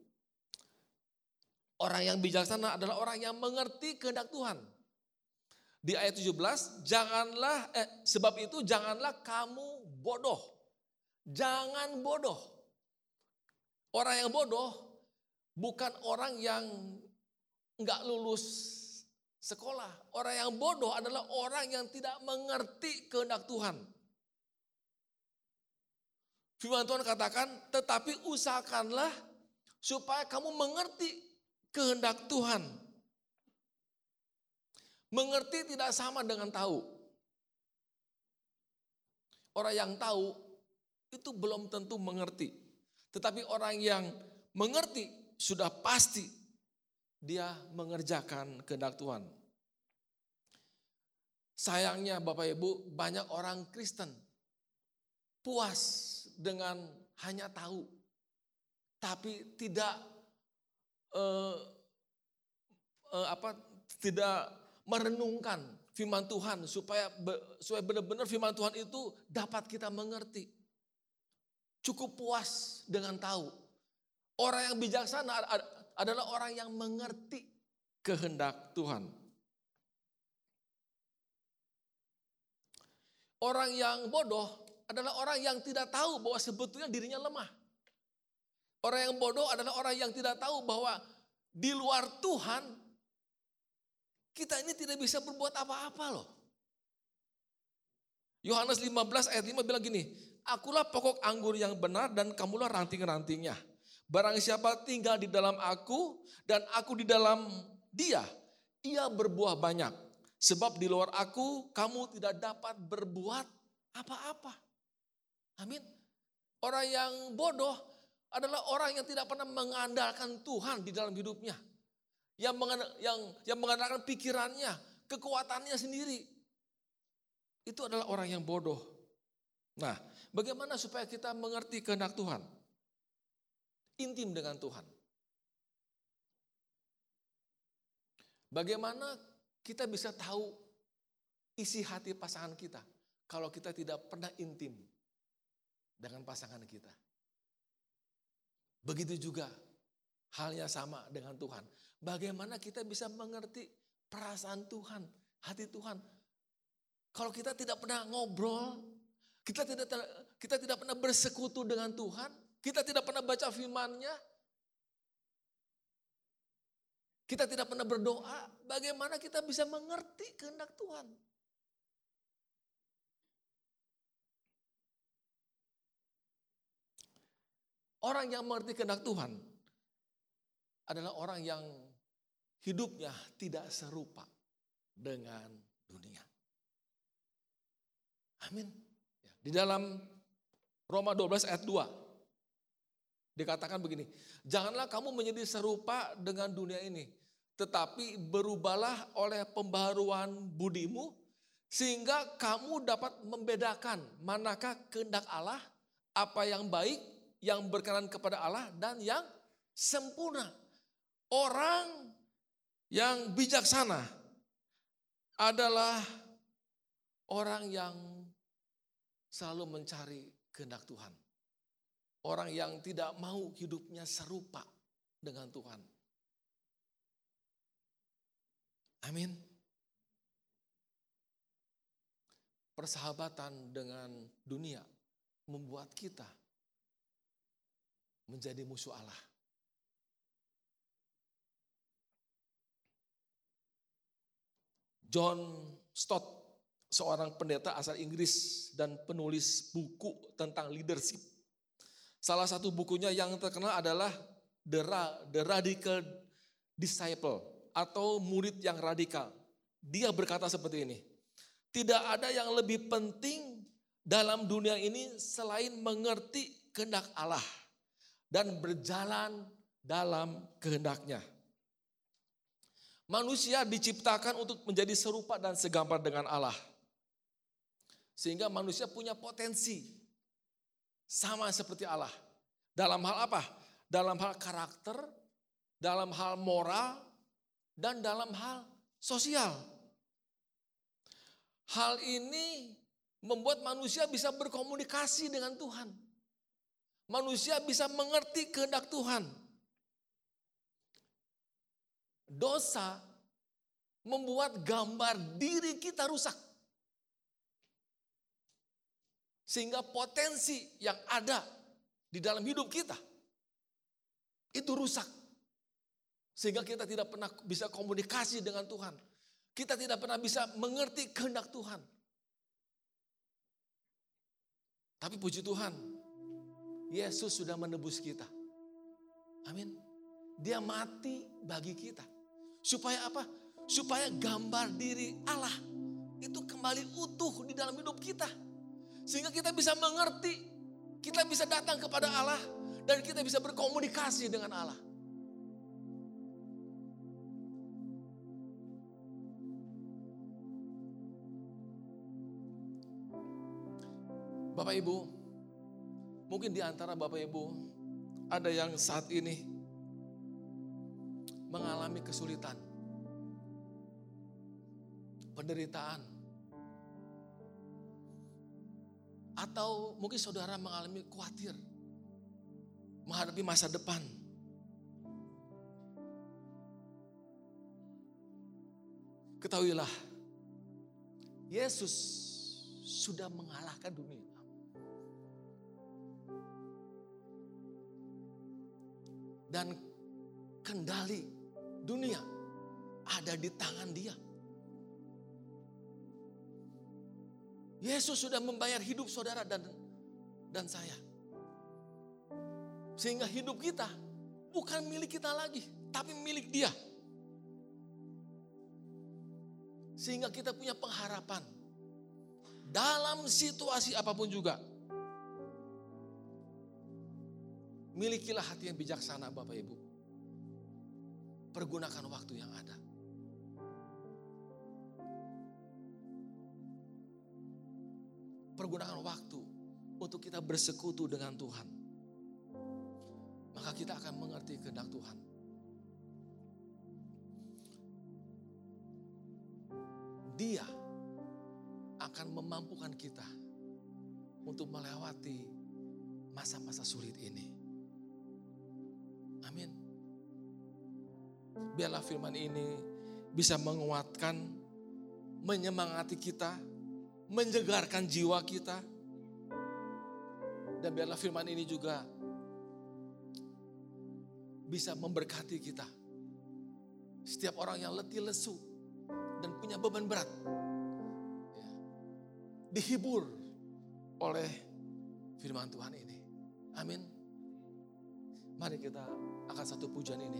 Orang yang bijaksana adalah orang yang mengerti kehendak Tuhan. Di ayat 17, janganlah eh, sebab itu janganlah kamu bodoh. Jangan bodoh. Orang yang bodoh bukan orang yang nggak lulus sekolah. Orang yang bodoh adalah orang yang tidak mengerti kehendak Tuhan. Firman Tuhan katakan, tetapi usahakanlah supaya kamu mengerti kehendak Tuhan. Mengerti tidak sama dengan tahu. Orang yang tahu itu belum tentu mengerti. Tetapi orang yang mengerti sudah pasti dia mengerjakan kehendak Tuhan. Sayangnya Bapak Ibu banyak orang Kristen puas dengan hanya tahu, tapi tidak uh, uh, apa tidak merenungkan firman Tuhan supaya supaya benar-benar firman Tuhan itu dapat kita mengerti. Cukup puas dengan tahu. Orang yang bijaksana adalah orang yang mengerti kehendak Tuhan. Orang yang bodoh adalah orang yang tidak tahu bahwa sebetulnya dirinya lemah. Orang yang bodoh adalah orang yang tidak tahu bahwa di luar Tuhan kita ini tidak bisa berbuat apa-apa loh. Yohanes 15 ayat 5 bilang gini, Akulah pokok anggur yang benar dan kamulah ranting-rantingnya. Barang siapa tinggal di dalam aku dan aku di dalam dia, ia berbuah banyak. Sebab di luar aku kamu tidak dapat berbuat apa-apa. Amin. Orang yang bodoh adalah orang yang tidak pernah mengandalkan Tuhan di dalam hidupnya. Yang, yang, yang mengandalkan pikirannya, kekuatannya sendiri. Itu adalah orang yang bodoh. Nah, bagaimana supaya kita mengerti kehendak Tuhan? Intim dengan Tuhan. Bagaimana kita bisa tahu isi hati pasangan kita kalau kita tidak pernah intim dengan pasangan kita. Begitu juga halnya sama dengan Tuhan. Bagaimana kita bisa mengerti perasaan Tuhan, hati Tuhan. Kalau kita tidak pernah ngobrol, kita tidak kita tidak pernah bersekutu dengan Tuhan, kita tidak pernah baca firman-Nya, kita tidak pernah berdoa, bagaimana kita bisa mengerti kehendak Tuhan? Orang yang mengerti kehendak Tuhan adalah orang yang hidupnya tidak serupa dengan dunia. Amin. Ya, di dalam Roma 12 ayat 2 dikatakan begini, janganlah kamu menjadi serupa dengan dunia ini, tetapi berubahlah oleh pembaruan budimu sehingga kamu dapat membedakan manakah kehendak Allah, apa yang baik, yang berkenan kepada Allah dan yang sempurna. Orang yang bijaksana adalah orang yang selalu mencari kehendak Tuhan. Orang yang tidak mau hidupnya serupa dengan Tuhan. Amin. Persahabatan dengan dunia membuat kita menjadi musuh Allah. John Stott, seorang pendeta asal Inggris dan penulis buku tentang leadership. Salah satu bukunya yang terkenal adalah The, Radical Disciple atau murid yang radikal. Dia berkata seperti ini, tidak ada yang lebih penting dalam dunia ini selain mengerti kehendak Allah dan berjalan dalam kehendaknya. Manusia diciptakan untuk menjadi serupa dan segambar dengan Allah. Sehingga manusia punya potensi sama seperti Allah. Dalam hal apa? Dalam hal karakter, dalam hal moral, dan dalam hal sosial. Hal ini membuat manusia bisa berkomunikasi dengan Tuhan. Manusia bisa mengerti kehendak Tuhan dosa membuat gambar diri kita rusak. Sehingga potensi yang ada di dalam hidup kita itu rusak. Sehingga kita tidak pernah bisa komunikasi dengan Tuhan. Kita tidak pernah bisa mengerti kehendak Tuhan. Tapi puji Tuhan, Yesus sudah menebus kita. Amin. Dia mati bagi kita. Supaya apa? Supaya gambar diri Allah itu kembali utuh di dalam hidup kita. Sehingga kita bisa mengerti, kita bisa datang kepada Allah dan kita bisa berkomunikasi dengan Allah. Bapak Ibu, mungkin di antara Bapak Ibu ada yang saat ini mengalami kesulitan, penderitaan, atau mungkin saudara mengalami khawatir menghadapi masa depan. Ketahuilah, Yesus sudah mengalahkan dunia. Dan kendali dunia ada di tangan dia. Yesus sudah membayar hidup saudara dan dan saya. Sehingga hidup kita bukan milik kita lagi, tapi milik dia. Sehingga kita punya pengharapan dalam situasi apa pun juga. Milikilah hati yang bijaksana Bapak Ibu. Pergunakan waktu yang ada. Pergunakan waktu untuk kita bersekutu dengan Tuhan. Maka kita akan mengerti kehendak Tuhan. Dia akan memampukan kita untuk melewati masa-masa sulit ini. Amin. Biarlah firman ini bisa menguatkan, menyemangati kita, menjegarkan jiwa kita. Dan biarlah firman ini juga bisa memberkati kita. Setiap orang yang letih lesu dan punya beban berat. Ya, dihibur oleh firman Tuhan ini. Amin. Mari kita akan satu pujian ini.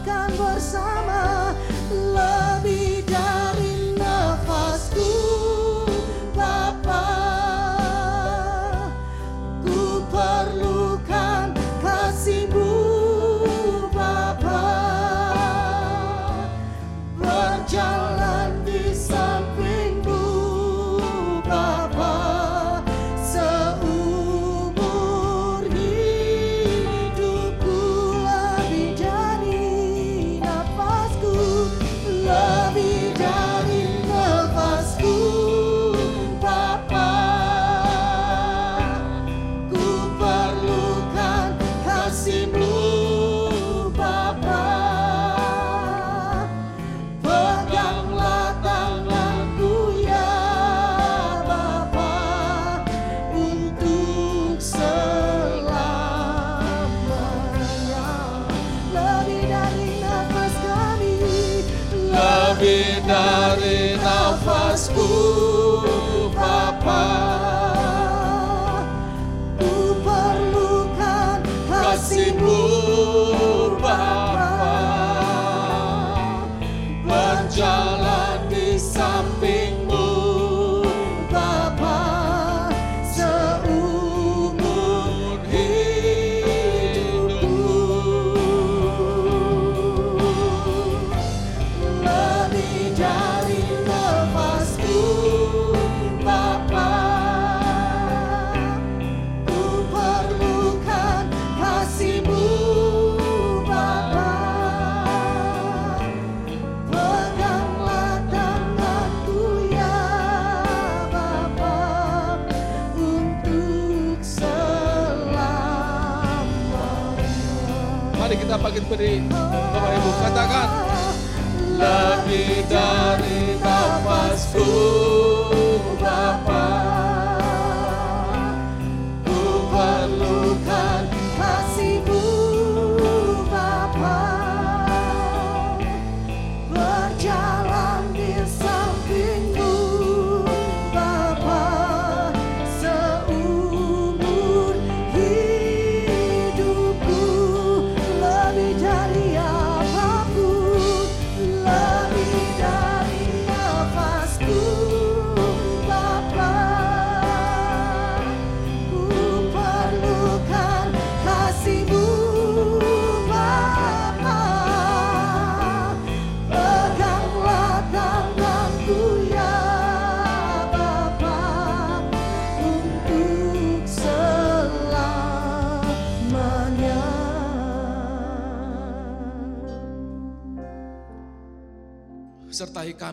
Katakan bersama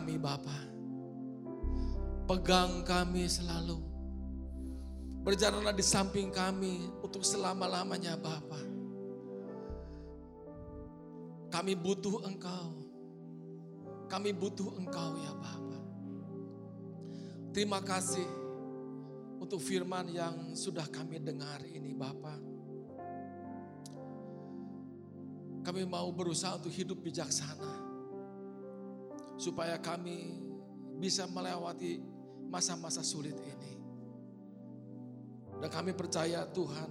kami Bapa Pegang kami selalu Berjalanlah di samping kami untuk selama-lamanya Bapa. Kami butuh Engkau. Kami butuh Engkau ya Bapa. Terima kasih untuk firman yang sudah kami dengar ini Bapa. Kami mau berusaha untuk hidup bijaksana. Supaya kami bisa melewati masa-masa sulit ini. Dan kami percaya Tuhan,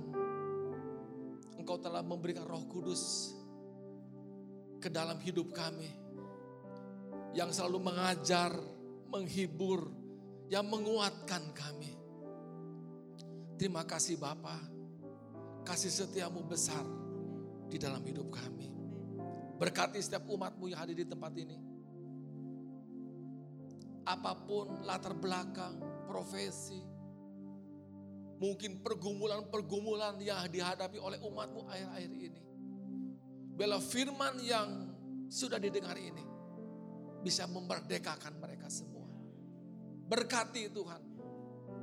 Engkau telah memberikan roh kudus ke dalam hidup kami. Yang selalu mengajar, menghibur, yang menguatkan kami. Terima kasih Bapa, kasih setiamu besar di dalam hidup kami. Berkati setiap umatmu yang hadir di tempat ini. Apa pun latar belakang, profesi, mungkin pergumulan-pergumulan yang dihadapi oleh umatmu akhir-akhir ini. Bela firman yang sudah didengar ini bisa memerdekakan mereka semua. Berkati Tuhan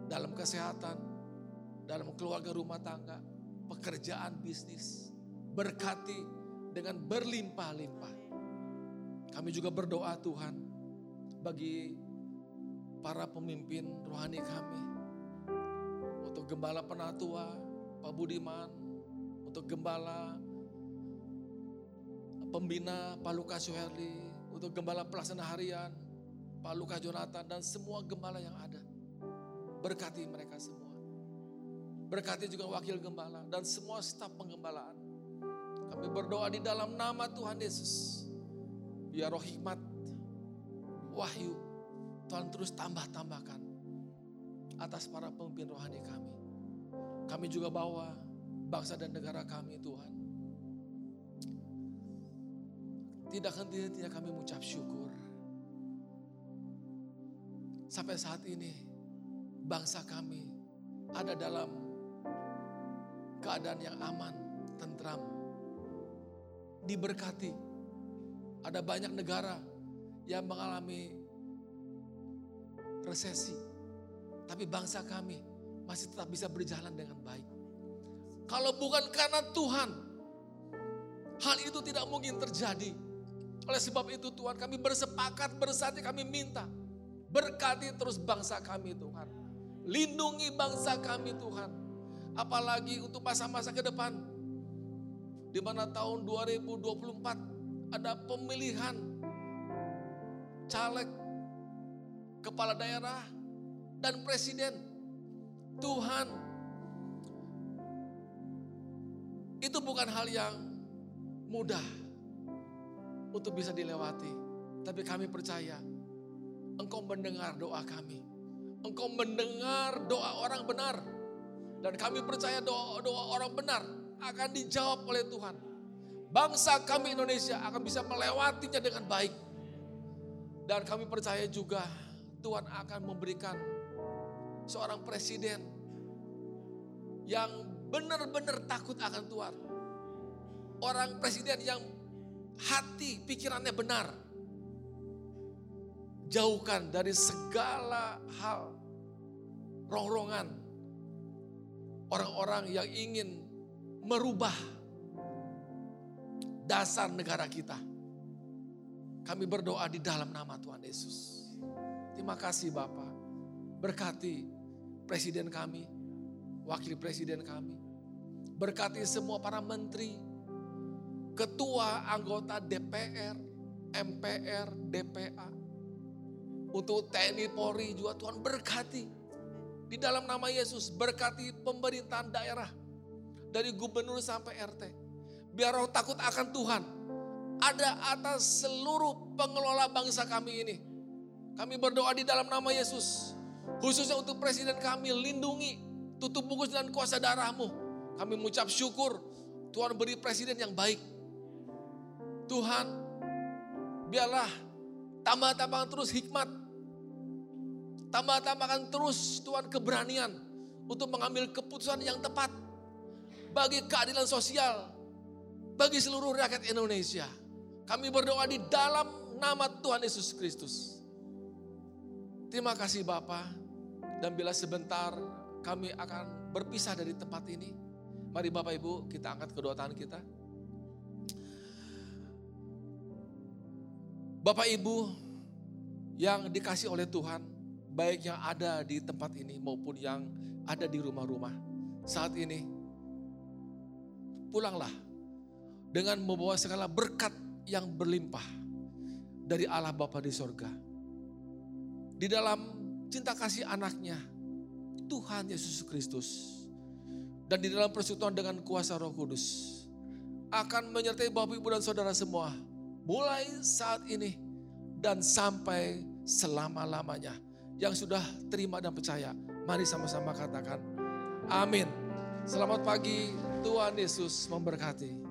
dalam kesehatan, dalam keluarga rumah tangga, pekerjaan bisnis. Berkati dengan berlimpah-limpah. Kami juga berdoa Tuhan bagi para pemimpin rohani kami. Untuk Gembala Penatua, Pak Budiman, untuk Gembala Pembina Pak Lukas Suherli, untuk Gembala Pelaksana Harian, Pak Lukas Jonathan dan semua gembala yang ada. Berkati mereka semua. Berkati juga wakil gembala dan semua staf penggembalaan. Kami berdoa di dalam nama Tuhan Yesus. Biar roh hikmat, wahyu, Tuhan terus tambah-tambahkan atas para pemimpin rohani kami. Kami juga bawa bangsa dan negara kami Tuhan. Tidak henti-hentinya kami mengucap syukur. Sampai saat ini bangsa kami ada dalam keadaan yang aman, tentram, diberkati. Ada banyak negara yang mengalami resesi. Tapi bangsa kami masih tetap bisa berjalan dengan baik. Kalau bukan karena Tuhan, hal itu tidak mungkin terjadi. Oleh sebab itu Tuhan kami bersepakat bersatu kami minta. Berkati terus bangsa kami Tuhan. Lindungi bangsa kami Tuhan. Apalagi untuk masa-masa ke depan. Di mana tahun 2024 ada pemilihan caleg kepala daerah dan presiden. Tuhan, itu bukan hal yang mudah untuk bisa dilewati. Tapi kami percaya Engkau mendengar doa kami. Engkau mendengar doa orang benar. Dan kami percaya doa-doa orang benar akan dijawab oleh Tuhan. Bangsa kami Indonesia akan bisa melewatinya dengan baik. Dan kami percaya juga Tuhan akan memberikan seorang presiden yang benar-benar takut akan Tuhan. Orang presiden yang hati pikirannya benar. Jauhkan dari segala hal rongrongan orang-orang yang ingin merubah dasar negara kita. Kami berdoa di dalam nama Tuhan Yesus. Terima kasih Bapak. Berkati presiden kami, wakil presiden kami. Berkati semua para menteri, ketua anggota DPR, MPR, DPA. Untuk TNI Polri juga Tuhan berkati. Di dalam nama Yesus berkati pemerintahan daerah. Dari gubernur sampai RT. Biar roh takut akan Tuhan. Ada atas seluruh pengelola bangsa kami ini. Kami berdoa di dalam nama Yesus. Khususnya untuk presiden kami lindungi. Tutup bungkus dengan kuasa darahmu. Kami mengucap syukur. Tuhan beri presiden yang baik. Tuhan biarlah tambah-tambahkan terus hikmat. Tambah-tambahkan terus Tuhan keberanian untuk mengambil keputusan yang tepat bagi keadilan sosial bagi seluruh rakyat Indonesia. Kami berdoa di dalam nama Tuhan Yesus Kristus. Terima kasih Bapak. Dan bila sebentar kami akan berpisah dari tempat ini. Mari Bapak Ibu kita angkat kedua tangan kita. Bapak Ibu yang dikasih oleh Tuhan, baik yang ada di tempat ini maupun yang ada di rumah-rumah. Saat ini, pulanglah dengan membawa segala berkat yang berlimpah dari Allah Bapa di sorga. Di dalam cinta kasih anaknya, Tuhan Yesus Kristus. Dan di dalam persekutuan dengan kuasa roh kudus. Akan menyertai Bapak Ibu dan Saudara semua. Mulai saat ini dan sampai selama-lamanya. Yang sudah terima dan percaya. Mari sama-sama katakan amin. Selamat pagi, Tuhan Yesus memberkati.